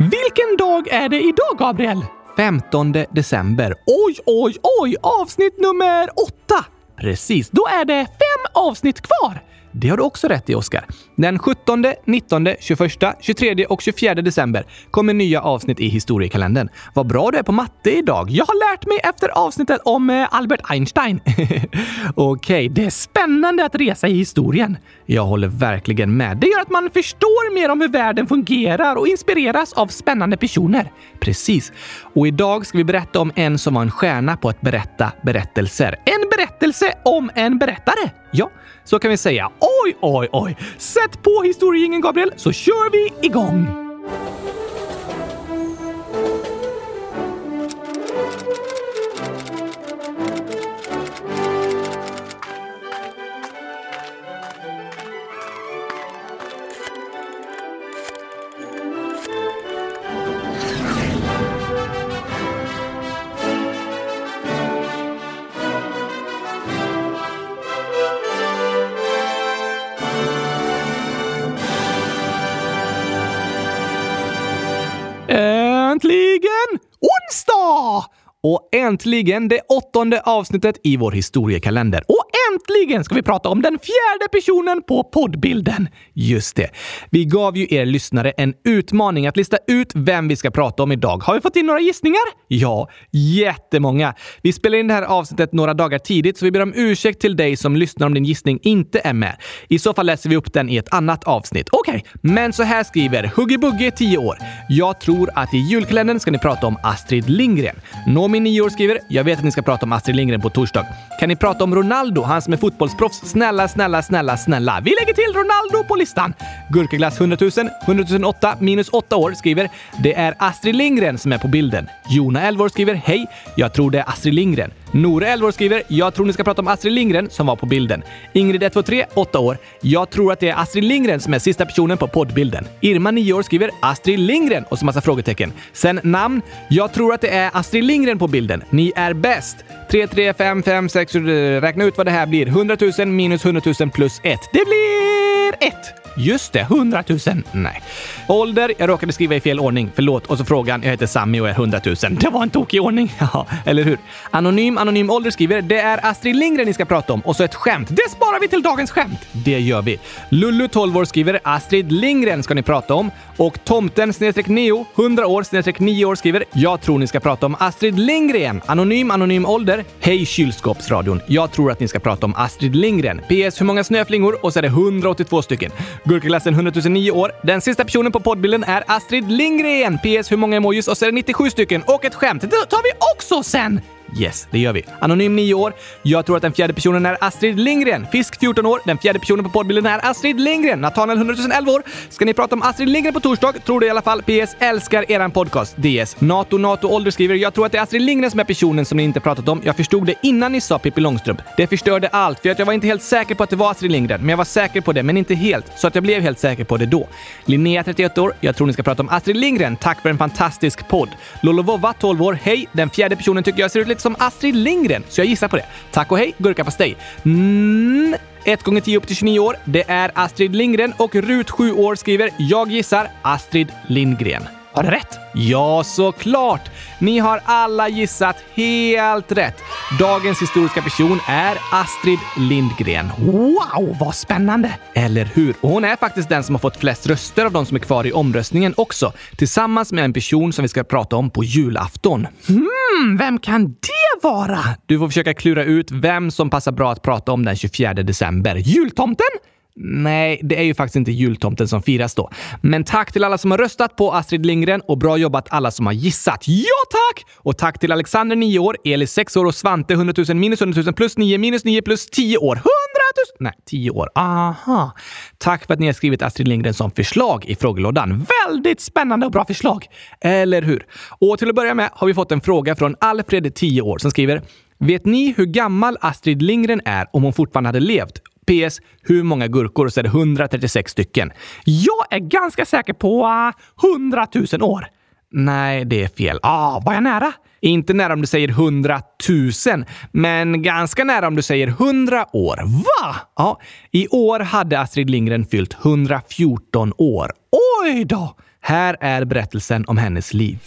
Vilken dag är det idag, Gabriel? 15 december. Oj, oj, oj! Avsnitt nummer åtta! Precis, då är det fem avsnitt kvar. Det har du också rätt i, Oskar. Den 17, 19, 21, 23 och 24 december kommer nya avsnitt i historiekalendern. Vad bra du är på matte idag. Jag har lärt mig efter avsnittet om eh, Albert Einstein. Okej, okay, det är spännande att resa i historien. Jag håller verkligen med. Det gör att man förstår mer om hur världen fungerar och inspireras av spännande personer. Precis. Och idag ska vi berätta om en som var en stjärna på att berätta berättelser. En berättelse om en berättare. Ja, så kan vi säga. Oj, oj, oj! Sätt på historieringen, Gabriel, så kör vi igång! Äntligen det åttonde avsnittet i vår historiekalender. Och äntligen ska vi prata om den fjärde personen på poddbilden. Just det. Vi gav ju er lyssnare en utmaning att lista ut vem vi ska prata om idag. Har vi fått in några gissningar? Ja, jättemånga. Vi spelar in det här avsnittet några dagar tidigt, så vi ber om ursäkt till dig som lyssnar om din gissning inte är med. I så fall läser vi upp den i ett annat avsnitt. Okej, okay. men så här skriver Huggy Bugge, 10 år. Jag tror att i julkalendern ska ni prata om Astrid Lindgren. Nomi, 9 år, skriver Jag vet att ni ska prata om Astrid Lindgren på torsdag. Kan ni prata om Ronaldo? Han som är fotbollsproffs. Snälla, snälla, snälla, snälla. Vi lägger till Ronaldo på listan. Gurkaglass 100 000, 100 008 minus 8 år skriver Det är Astrid Lindgren som är på bilden. Jona 11 år skriver Hej, jag tror det är Astrid Lindgren. Nore 11 år skriver “Jag tror ni ska prata om Astrid Lindgren som var på bilden”. Ingrid 123, 8 år. “Jag tror att det är Astrid Lindgren som är sista personen på poddbilden”. Irma 9 år skriver “Astrid Lindgren” och så massa frågetecken. Sen namn. “Jag tror att det är Astrid Lindgren på bilden. Ni är bäst”. 3, 3, 5, 5, 6, räkna ut vad det här blir. 100 000 minus 100 000 plus 1. Det blir 1! Just det, 100 000. Nej. Ålder? Jag råkade skriva i fel ordning. Förlåt. Och så frågan. Jag heter Sammy och är 100 000. Det var en tokig ordning. Ja, eller hur? Anonym Anonym Ålder skriver “Det är Astrid Lindgren ni ska prata om” och så ett skämt. Det sparar vi till dagens skämt. Det gör vi. Lullu 12 år skriver “Astrid Lindgren ska ni prata om” och Tomten snedstreck Neo 100 år snedstreck 9 år skriver “Jag tror ni ska prata om Astrid Lindgren”. Anonym Anonym Ålder. Hej kylskåpsradion. Jag tror att ni ska prata om Astrid Lindgren. PS. Hur många snöflingor? Och så är det 182 stycken. Gurkaglassen 100 009 år. Den sista personen på poddbilden är Astrid Lindgren. PS. Hur många emojis? Och så är det 97 stycken. Och ett skämt. Det tar vi också sen! Yes, det gör vi. Anonym 9 år. Jag tror att den fjärde personen är Astrid Lindgren. Fisk 14 år. Den fjärde personen på poddbilden är Astrid Lindgren. Nathaniel 100 011 år. Ska ni prata om Astrid Lindgren på torsdag? Tror det i alla fall. PS. Älskar eran podcast. DS. Nato Nato Ålder skriver Jag tror att det är Astrid Lindgren som är personen som ni inte pratat om. Jag förstod det innan ni sa Pippi Långstrump. Det förstörde allt, för att jag var inte helt säker på att det var Astrid Lindgren. Men jag var säker på det, men inte helt. Så att jag blev helt säker på det då. Linnea 31 år. Jag tror ni ska prata om Astrid Lindgren. Tack för en fantastisk podd. Lolovova 12 år. Hej! Den fjärde personen tycker jag ser ut lite som Astrid Lindgren, så jag gissar på det. Tack och hej, gurkapastej. Mm. 1 gånger 10 upp till 29 år. Det är Astrid Lindgren och Rut 7 år skriver “Jag gissar Astrid Lindgren”. Har det rätt? Ja, såklart! Ni har alla gissat helt rätt. Dagens historiska person är Astrid Lindgren. Wow, vad spännande! Eller hur? Och hon är faktiskt den som har fått flest röster av de som är kvar i omröstningen också. Tillsammans med en person som vi ska prata om på julafton. Hmm, vem kan det vara? Du får försöka klura ut vem som passar bra att prata om den 24 december. Jultomten? Nej, det är ju faktiskt inte jultomten som firas då. Men tack till alla som har röstat på Astrid Lindgren och bra jobbat alla som har gissat. Ja, tack! Och tack till Alexander 9 år, Elis 6 år och Svante 100 000 minus 100 000 plus 9 minus 9 plus 10 år. 100 000! Nej, 10 år. Aha. Tack för att ni har skrivit Astrid Lindgren som förslag i frågelådan. Väldigt spännande och bra förslag! Eller hur? Och till att börja med har vi fått en fråga från Alfred 10 år som skriver Vet ni hur gammal Astrid Lindgren är om hon fortfarande hade levt? PS. Hur många gurkor? Så är det 136 stycken. Jag är ganska säker på uh, 100 000 år. Nej, det är fel. Ah, var jag nära? Inte nära om du säger 100 000, men ganska nära om du säger 100 år. Va? Ja, i år hade Astrid Lindgren fyllt 114 år. Oj då! Här är berättelsen om hennes liv.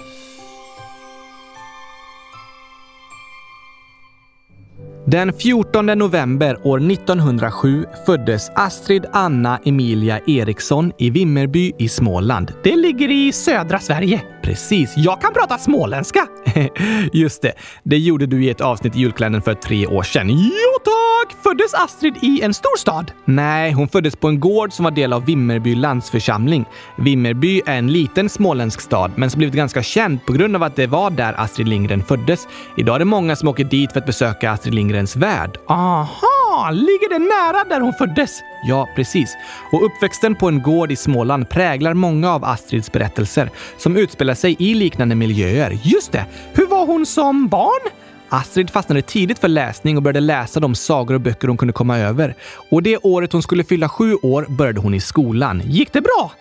Den 14 november år 1907 föddes Astrid Anna Emilia Eriksson i Vimmerby i Småland. Det ligger i södra Sverige. Precis, jag kan prata småländska! Just det, det gjorde du i ett avsnitt i julkalendern för tre år sedan. Jo tack! Föddes Astrid i en stor stad? Nej, hon föddes på en gård som var del av Vimmerby landsförsamling. Vimmerby är en liten småländsk stad, men som blivit ganska känd på grund av att det var där Astrid Lindgren föddes. Idag är det många som åker dit för att besöka Astrid Lindgrens värld. Aha! Ligger det nära där hon föddes? Ja, precis. Och uppväxten på en gård i Småland präglar många av Astrids berättelser som utspelar sig i liknande miljöer. Just det! Hur var hon som barn? Astrid fastnade tidigt för läsning och började läsa de sagor och böcker hon kunde komma över. Och det året hon skulle fylla sju år började hon i skolan. Gick det bra?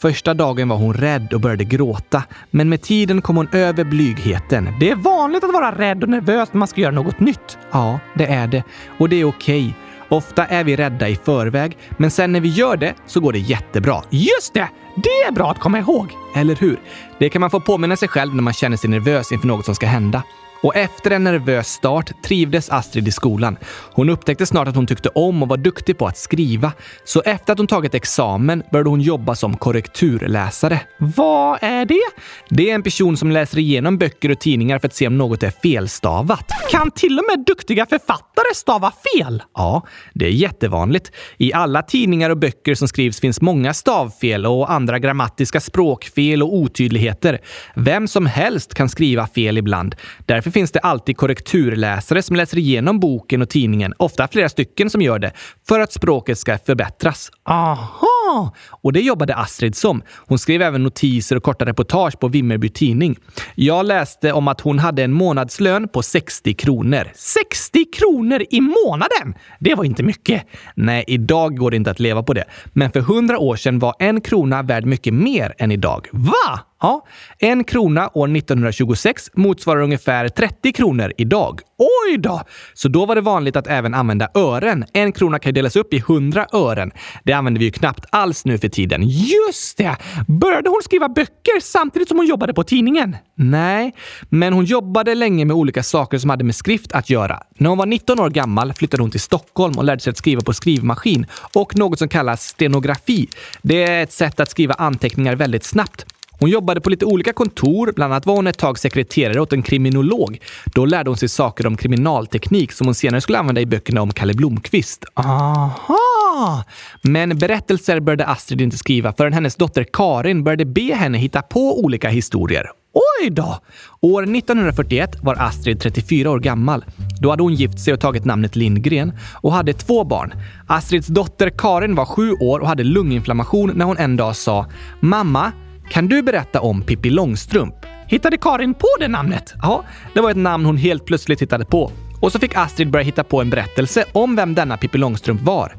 Första dagen var hon rädd och började gråta, men med tiden kom hon över blygheten. Det är vanligt att vara rädd och nervös när man ska göra något nytt. Ja, det är det. Och det är okej. Okay. Ofta är vi rädda i förväg, men sen när vi gör det så går det jättebra. Just det! Det är bra att komma ihåg! Eller hur? Det kan man få påminna sig själv när man känner sig nervös inför något som ska hända. Och efter en nervös start trivdes Astrid i skolan. Hon upptäckte snart att hon tyckte om och var duktig på att skriva. Så efter att hon tagit examen började hon jobba som korrekturläsare. Vad är det? Det är en person som läser igenom böcker och tidningar för att se om något är felstavat. Kan till och med duktiga författare stava fel? Ja, det är jättevanligt. I alla tidningar och böcker som skrivs finns många stavfel och andra grammatiska språkfel och otydligheter. Vem som helst kan skriva fel ibland. Därför finns det alltid korrekturläsare som läser igenom boken och tidningen, ofta flera stycken som gör det, för att språket ska förbättras. Aha! Och det jobbade Astrid som. Hon skrev även notiser och korta reportage på Vimmerby Tidning. Jag läste om att hon hade en månadslön på 60 kronor. 60 kronor i månaden! Det var inte mycket. Nej, idag går det inte att leva på det. Men för 100 år sedan var en krona värd mycket mer än idag. Va? Ja, en krona år 1926 motsvarar ungefär 30 kronor idag. Oj då! Så då var det vanligt att även använda ören. En krona kan delas upp i 100 ören. Det använder vi ju knappt alls nu för tiden. Just det! Började hon skriva böcker samtidigt som hon jobbade på tidningen? Nej, men hon jobbade länge med olika saker som hade med skrift att göra. När hon var 19 år gammal flyttade hon till Stockholm och lärde sig att skriva på skrivmaskin och något som kallas stenografi. Det är ett sätt att skriva anteckningar väldigt snabbt. Hon jobbade på lite olika kontor, bland annat var hon ett tag sekreterare åt en kriminolog. Då lärde hon sig saker om kriminalteknik som hon senare skulle använda i böckerna om Kalle Blomkvist. Aha! Men berättelser började Astrid inte skriva förrän hennes dotter Karin började be henne hitta på olika historier. Oj då! År 1941 var Astrid 34 år gammal. Då hade hon gift sig och tagit namnet Lindgren och hade två barn. Astrids dotter Karin var sju år och hade lunginflammation när hon en dag sa “Mamma, kan du berätta om Pippi Långstrump? Hittade Karin på det namnet? Ja, det var ett namn hon helt plötsligt hittade på. Och så fick Astrid börja hitta på en berättelse om vem denna Pippi Långstrump var.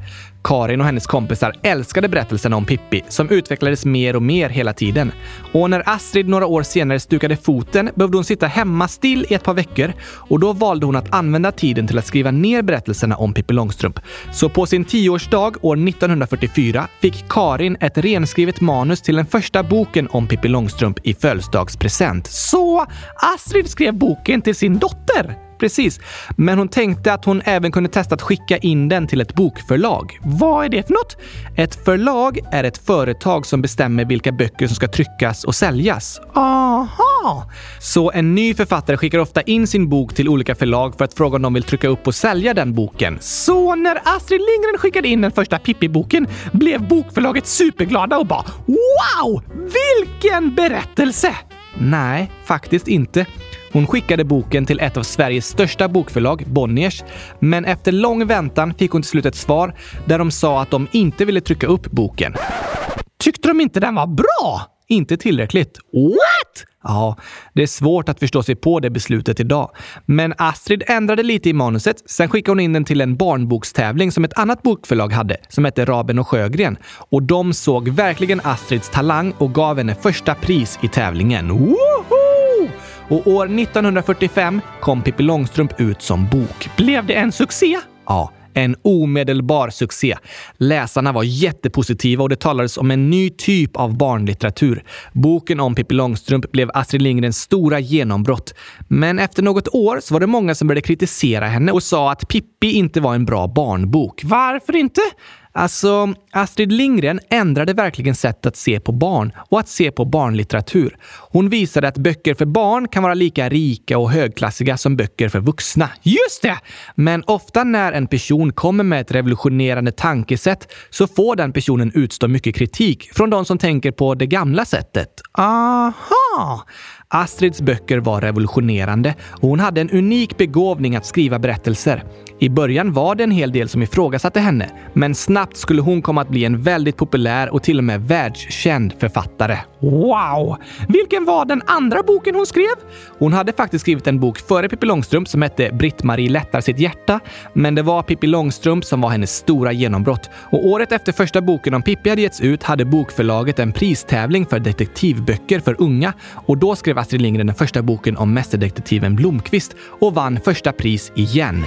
Karin och hennes kompisar älskade berättelserna om Pippi som utvecklades mer och mer hela tiden. Och när Astrid några år senare stukade foten behövde hon sitta hemma still i ett par veckor och då valde hon att använda tiden till att skriva ner berättelserna om Pippi Långstrump. Så på sin tioårsdag år 1944 fick Karin ett renskrivet manus till den första boken om Pippi Långstrump i födelsedagspresent. Så Astrid skrev boken till sin dotter? Precis. Men hon tänkte att hon även kunde testa att skicka in den till ett bokförlag. Vad är det för något? Ett förlag är ett företag som bestämmer vilka böcker som ska tryckas och säljas. Aha! Så en ny författare skickar ofta in sin bok till olika förlag för att fråga om de vill trycka upp och sälja den boken. Så när Astrid Lindgren skickade in den första Pippi-boken blev bokförlaget superglada och bara “Wow! Vilken berättelse!” Nej, faktiskt inte. Hon skickade boken till ett av Sveriges största bokförlag, Bonniers, men efter lång väntan fick hon till slut ett svar där de sa att de inte ville trycka upp boken. Tyckte de inte den var bra? Inte tillräckligt. What? Ja, det är svårt att förstå sig på det beslutet idag. Men Astrid ändrade lite i manuset. Sen skickade hon in den till en barnbokstävling som ett annat bokförlag hade, som hette Raben och Sjögren. Och de såg verkligen Astrids talang och gav henne första pris i tävlingen. Woho! Och år 1945 kom Pippi Långstrump ut som bok. Blev det en succé? Ja, En omedelbar succé. Läsarna var jättepositiva och det talades om en ny typ av barnlitteratur. Boken om Pippi Långstrump blev Astrid Lindgrens stora genombrott. Men efter något år så var det många som började kritisera henne och sa att Pippi inte var en bra barnbok. Varför inte? Alltså, Astrid Lindgren ändrade verkligen sättet att se på barn och att se på barnlitteratur. Hon visade att böcker för barn kan vara lika rika och högklassiga som böcker för vuxna. Just det! Men ofta när en person kommer med ett revolutionerande tankesätt så får den personen utstå mycket kritik från de som tänker på det gamla sättet. Aha! Astrids böcker var revolutionerande och hon hade en unik begåvning att skriva berättelser. I början var det en hel del som ifrågasatte henne, men snabbt skulle hon komma att bli en väldigt populär och till och med världskänd författare. Wow! Vilken var den andra boken hon skrev? Hon hade faktiskt skrivit en bok före Pippi Långstrump som hette Britt-Marie lättar sitt hjärta, men det var Pippi Långstrump som var hennes stora genombrott. Och året efter första boken om Pippi hade getts ut hade bokförlaget en pristävling för detektivböcker för unga och då skrev Astrid Lindgren den första boken om mästerdetektiven Blomkvist och vann första pris igen.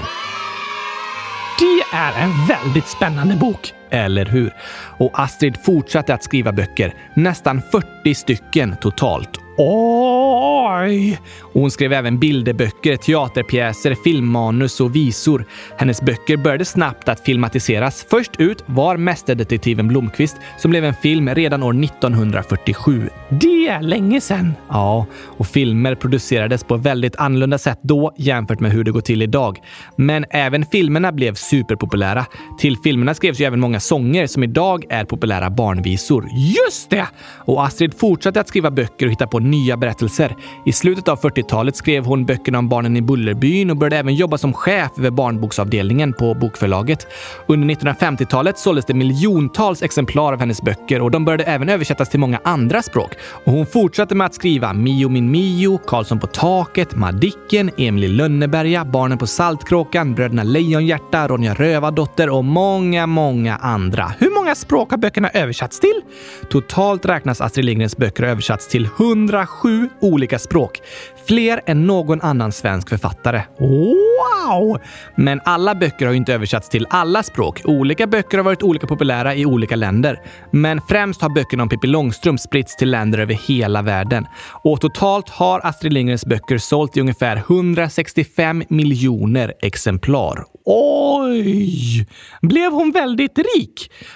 Det är en väldigt spännande bok, eller hur? Och Astrid fortsatte att skriva böcker, nästan 40 stycken totalt. Oj! Och hon skrev även bilderböcker, teaterpjäser, filmmanus och visor. Hennes böcker började snabbt att filmatiseras. Först ut var Mästerdetektiven Blomkvist som blev en film redan år 1947. Det är länge sedan! Ja, och filmer producerades på väldigt annorlunda sätt då jämfört med hur det går till idag. Men även filmerna blev superpopulära. Till filmerna skrevs ju även många sånger som idag är populära barnvisor. Just det! Och Astrid fortsatte att skriva böcker och hitta på nya berättelser. I slutet av 40-talet skrev hon böckerna om barnen i Bullerbyn och började även jobba som chef över barnboksavdelningen på bokförlaget. Under 1950-talet såldes det miljontals exemplar av hennes böcker och de började även översättas till många andra språk. Och hon fortsatte med att skriva Mio min Mio, Karlsson på taket, Madicken, Emil i Lönneberga, Barnen på Saltkråkan, Bröderna Lejonhjärta, Ronja Rövardotter och många, många andra. Hur många språk har böckerna översatts till? Totalt räknas Astrid Lindgrens böcker ha översatts till 107 olika språk. Fler än någon annan svensk författare. Wow! Men alla böcker har ju inte översatts till alla språk. Olika böcker har varit olika populära i olika länder. Men främst har böckerna om Pippi Långstrump spritts till länder över hela världen. Och totalt har Astrid Lindgrens böcker sålt i ungefär 165 miljoner exemplar. Oj! Blev hon väldigt rik?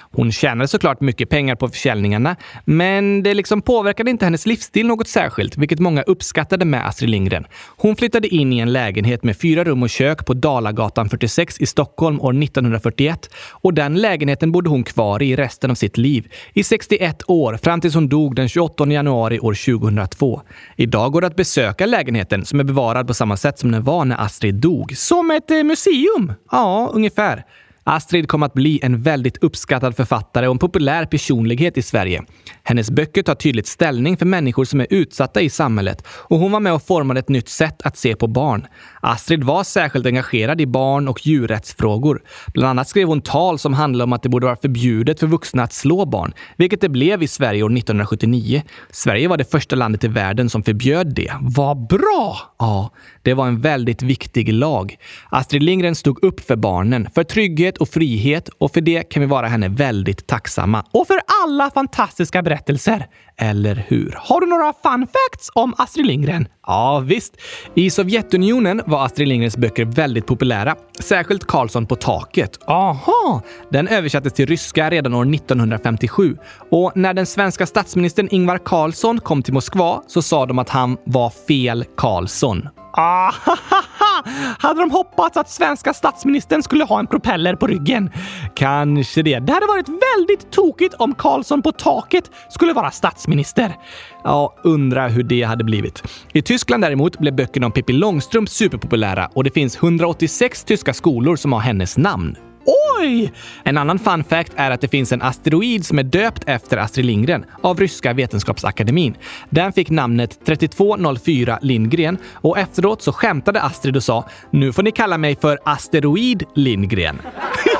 Hon tjänade såklart mycket pengar på försäljningarna, men det liksom påverkade inte hennes livsstil något särskilt, vilket många uppskattade med Astrid Lindgren. Hon flyttade in i en lägenhet med fyra rum och kök på Dalagatan 46 i Stockholm år 1941 och den lägenheten bodde hon kvar i resten av sitt liv, i 61 år, fram tills hon dog den 28 januari år 2002. Idag går det att besöka lägenheten som är bevarad på samma sätt som den var när Astrid dog. Som ett eh, museum! Ja, ungefär. Astrid kom att bli en väldigt uppskattad författare och en populär personlighet i Sverige. Hennes böcker tar tydligt ställning för människor som är utsatta i samhället och hon var med och formade ett nytt sätt att se på barn. Astrid var särskilt engagerad i barn och djurrättsfrågor. Bland annat skrev hon tal som handlade om att det borde vara förbjudet för vuxna att slå barn, vilket det blev i Sverige år 1979. Sverige var det första landet i världen som förbjöd det. Vad bra! Ja, det var en väldigt viktig lag. Astrid Lindgren stod upp för barnen, för trygghet och frihet och för det kan vi vara henne väldigt tacksamma. Och för alla fantastiska berättelser. Eller hur? Har du några fun facts om Astrid Lindgren? Ja, visst. I Sovjetunionen var Astrid Lindgrens böcker väldigt populära. Särskilt Karlsson på taket. Aha! Den översattes till ryska redan år 1957. Och när den svenska statsministern Ingvar Carlsson kom till Moskva så sa de att han var fel Karlsson. Ah, hade de hoppats att svenska statsministern skulle ha en propeller på ryggen? Kanske det. Det hade varit väldigt tokigt om Karlsson på taket skulle vara statsminister. Ja, undra hur det hade blivit. I Tyskland däremot blev böckerna om Pippi Långstrump superpopulära och det finns 186 tyska skolor som har hennes namn. Oj! En annan fun fact är att det finns en asteroid som är döpt efter Astrid Lindgren av Ryska vetenskapsakademin. Den fick namnet 3204 Lindgren och efteråt så skämtade Astrid och sa “Nu får ni kalla mig för Asteroid Lindgren”.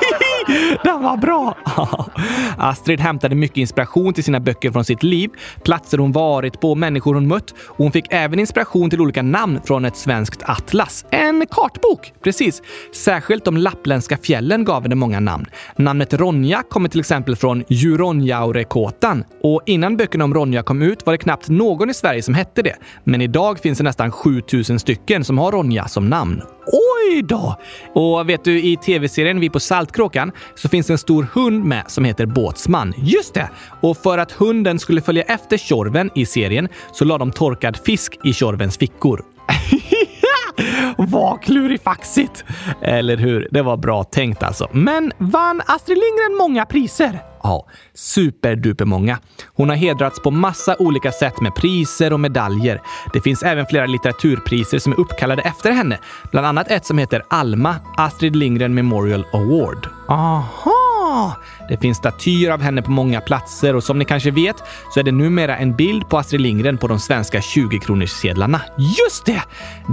Den var bra! Astrid hämtade mycket inspiration till sina böcker från sitt liv, platser hon varit på människor hon mött. Och hon fick även inspiration till olika namn från ett svenskt atlas. En kartbok! Precis. Särskilt de lappländska fjällen gav henne många namn. Namnet Ronja kommer till exempel från Juronjaurekåtan. Och innan böckerna om Ronja kom ut var det knappt någon i Sverige som hette det. Men idag finns det nästan 7000 stycken som har Ronja som namn. Oj då! Och vet du, i tv-serien Vi på Saltkråkan så finns det en stor hund med som heter Båtsman. Just det! Och för att hunden skulle följa efter Tjorven i serien så la de torkad fisk i Tjorvens fickor. Vad klurifaxigt! Eller hur? Det var bra tänkt alltså. Men vann Astrid Lindgren många priser? Ja, superduper många. Hon har hedrats på massa olika sätt med priser och medaljer. Det finns även flera litteraturpriser som är uppkallade efter henne. Bland annat ett som heter Alma, Astrid Lindgren Memorial Award. Aha! Det finns statyer av henne på många platser och som ni kanske vet så är det numera en bild på Astrid Lindgren på de svenska 20-kronorssedlarna. Just det!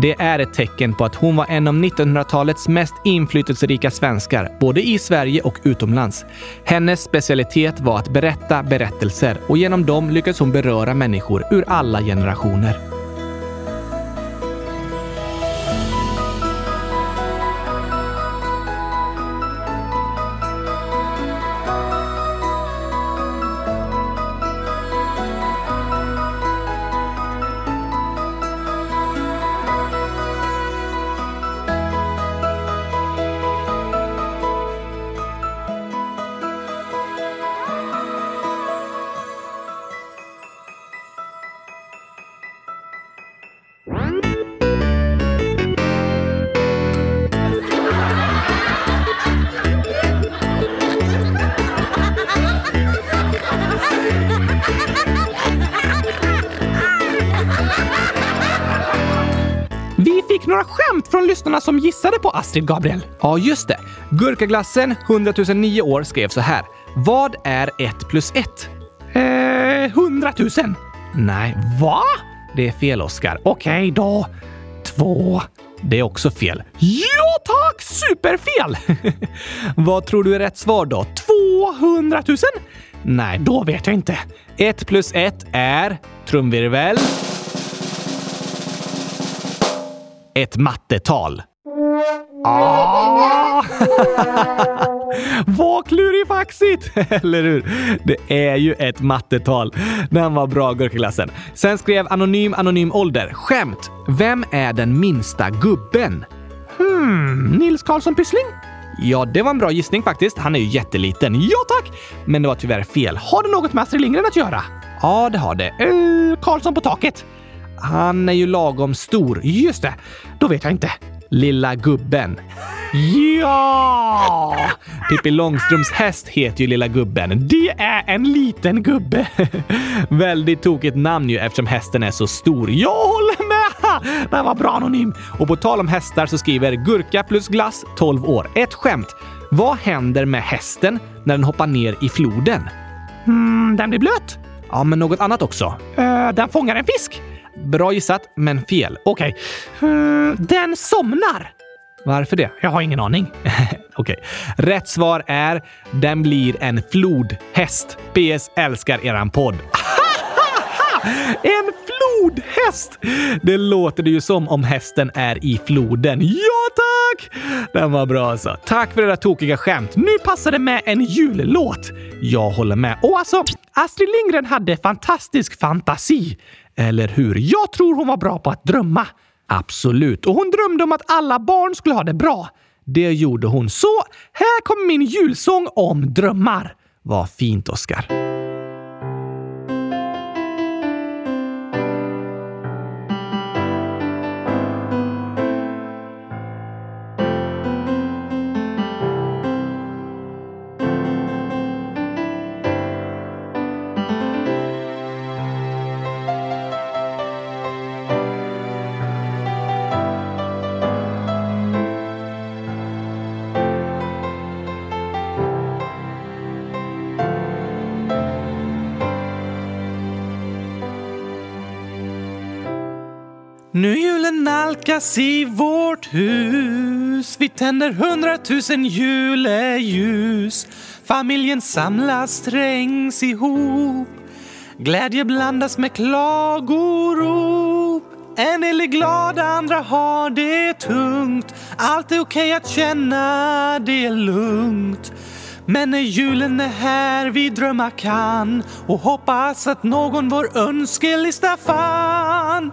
Det är ett tecken på att hon var en av 1900-talets mest inflytelserika svenskar, både i Sverige och utomlands. Hennes specialitet var att berätta berättelser och genom dem lyckades hon beröra människor ur alla generationer. Vi fick några skämt från lyssnarna som gissade på Astrid Gabriel. Ja, just det. Gurkaglassen, 100 009 år, skrev så här. Vad är 1 plus 1? Eh, 100 000. Nej, va? Det är fel, Oskar. Okej då. Två. Det är också fel. Ja tack! Superfel! Vad tror du är rätt svar då? 200 000? Nej, då vet jag inte. 1 plus 1 är... Trumvirvel. Ett mattetal. Ah! Vad klurifaxigt! Eller hur? Det är ju ett mattetal. Den var bra, Gurkaglassen. Sen skrev Anonym Anonym Ålder. Skämt. Vem är den minsta gubben? Hmm, Nils Karlsson Pyssling? Ja, det var en bra gissning faktiskt. Han är ju jätteliten. Ja, tack! Men det var tyvärr fel. Har det något med Astrid Lindgren att göra? Ja, det har det. Uh, Karlsson på taket. Han är ju lagom stor. Just det. Då vet jag inte. Lilla gubben. Ja! Pippi Långstrumps häst heter ju Lilla gubben. Det är en liten gubbe. Väldigt tokigt namn ju eftersom hästen är så stor. Jag håller med! Det var bra anonym. Och på tal om hästar så skriver Gurka plus glass 12 år. Ett skämt. Vad händer med hästen när den hoppar ner i floden? Hmm, den blir blöt. Ja, men något annat också. Uh, den fångar en fisk. Bra gissat, men fel. Okej. Okay. Mm, den somnar. Varför det? Jag har ingen aning. Okej. Okay. Rätt svar är den blir en flodhäst. PS älskar eran podd. en flodhäst! Det låter det ju som om hästen är i floden. Ja, tack! Den var bra alltså. Tack för era tokiga skämt. Nu passar det med en jullåt. Jag håller med. Och alltså, Astrid Lindgren hade fantastisk fantasi. Eller hur? Jag tror hon var bra på att drömma. Absolut. Och hon drömde om att alla barn skulle ha det bra. Det gjorde hon. Så här kommer min julsång om drömmar. Vad fint, Oskar. Nu julen nalkas i vårt hus vi tänder hundratusen juleljus. Familjen samlas, trängs ihop. Glädje blandas med klagorop. En del är glada, andra har det tungt. Allt är okej att känna det är lugnt. Men när julen är här vi drömma kan och hoppas att någon vår önskelista fann.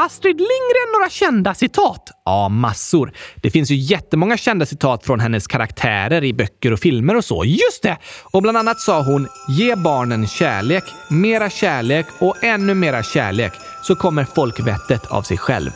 Astrid Lindgren några kända citat? Ja, massor. Det finns ju jättemånga kända citat från hennes karaktärer i böcker och filmer och så. Just det! Och bland annat sa hon “Ge barnen kärlek, mera kärlek och ännu mera kärlek, så kommer folkvettet av sig själv”.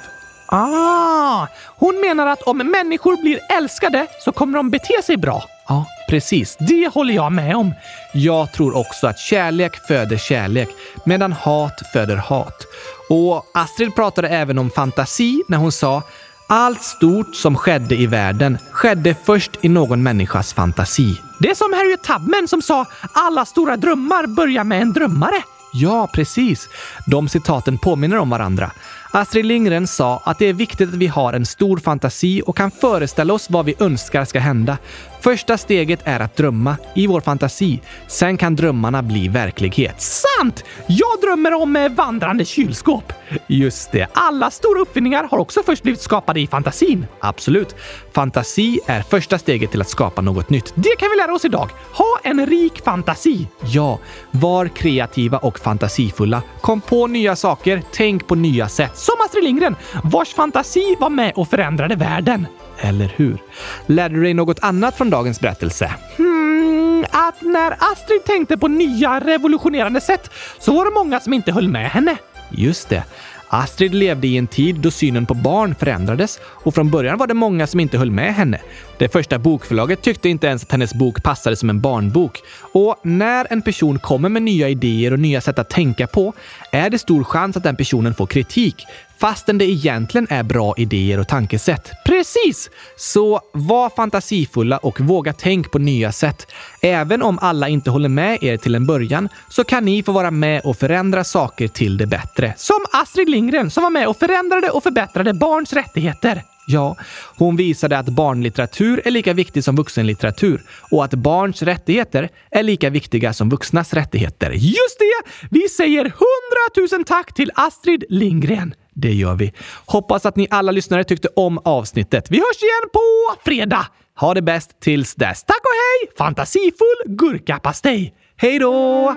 Ah, hon menar att om människor blir älskade så kommer de bete sig bra. Ja, precis. Det håller jag med om. Jag tror också att kärlek föder kärlek, medan hat föder hat. Och Astrid pratade även om fantasi när hon sa allt stort som skedde i världen skedde först i någon människas fantasi. Det är som Harriet Tubman som sa alla stora drömmar börjar med en drömmare. Ja, precis. De citaten påminner om varandra. Astrid Lindgren sa att det är viktigt att vi har en stor fantasi och kan föreställa oss vad vi önskar ska hända. Första steget är att drömma i vår fantasi. Sen kan drömmarna bli verklighet. Sant! Jag drömmer om eh, vandrande kylskåp. Just det. Alla stora uppfinningar har också först blivit skapade i fantasin. Absolut. Fantasi är första steget till att skapa något nytt. Det kan vi lära oss idag. Ha en rik fantasi. Ja, var kreativa och fantasifulla. Kom på nya saker, tänk på nya sätt. Som Astrid Lindgren, vars fantasi var med och förändrade världen. Eller hur? Lärde du dig något annat från dagens berättelse? Hmm, att när Astrid tänkte på nya revolutionerande sätt så var det många som inte höll med henne. Just det. Astrid levde i en tid då synen på barn förändrades och från början var det många som inte höll med henne. Det första bokförlaget tyckte inte ens att hennes bok passade som en barnbok. Och när en person kommer med nya idéer och nya sätt att tänka på är det stor chans att den personen får kritik fastän det egentligen är bra idéer och tankesätt. Precis! Så var fantasifulla och våga tänk på nya sätt. Även om alla inte håller med er till en början så kan ni få vara med och förändra saker till det bättre. Som Astrid Lindgren som var med och förändrade och förbättrade barns rättigheter. Ja, hon visade att barnlitteratur är lika viktig som vuxenlitteratur och att barns rättigheter är lika viktiga som vuxnas rättigheter. Just det! Vi säger hundratusen tack till Astrid Lindgren. Det gör vi. Hoppas att ni alla lyssnare tyckte om avsnittet. Vi hörs igen på fredag! Ha det bäst tills dess. Tack och hej! Fantasifull gurkapastej! Hej då!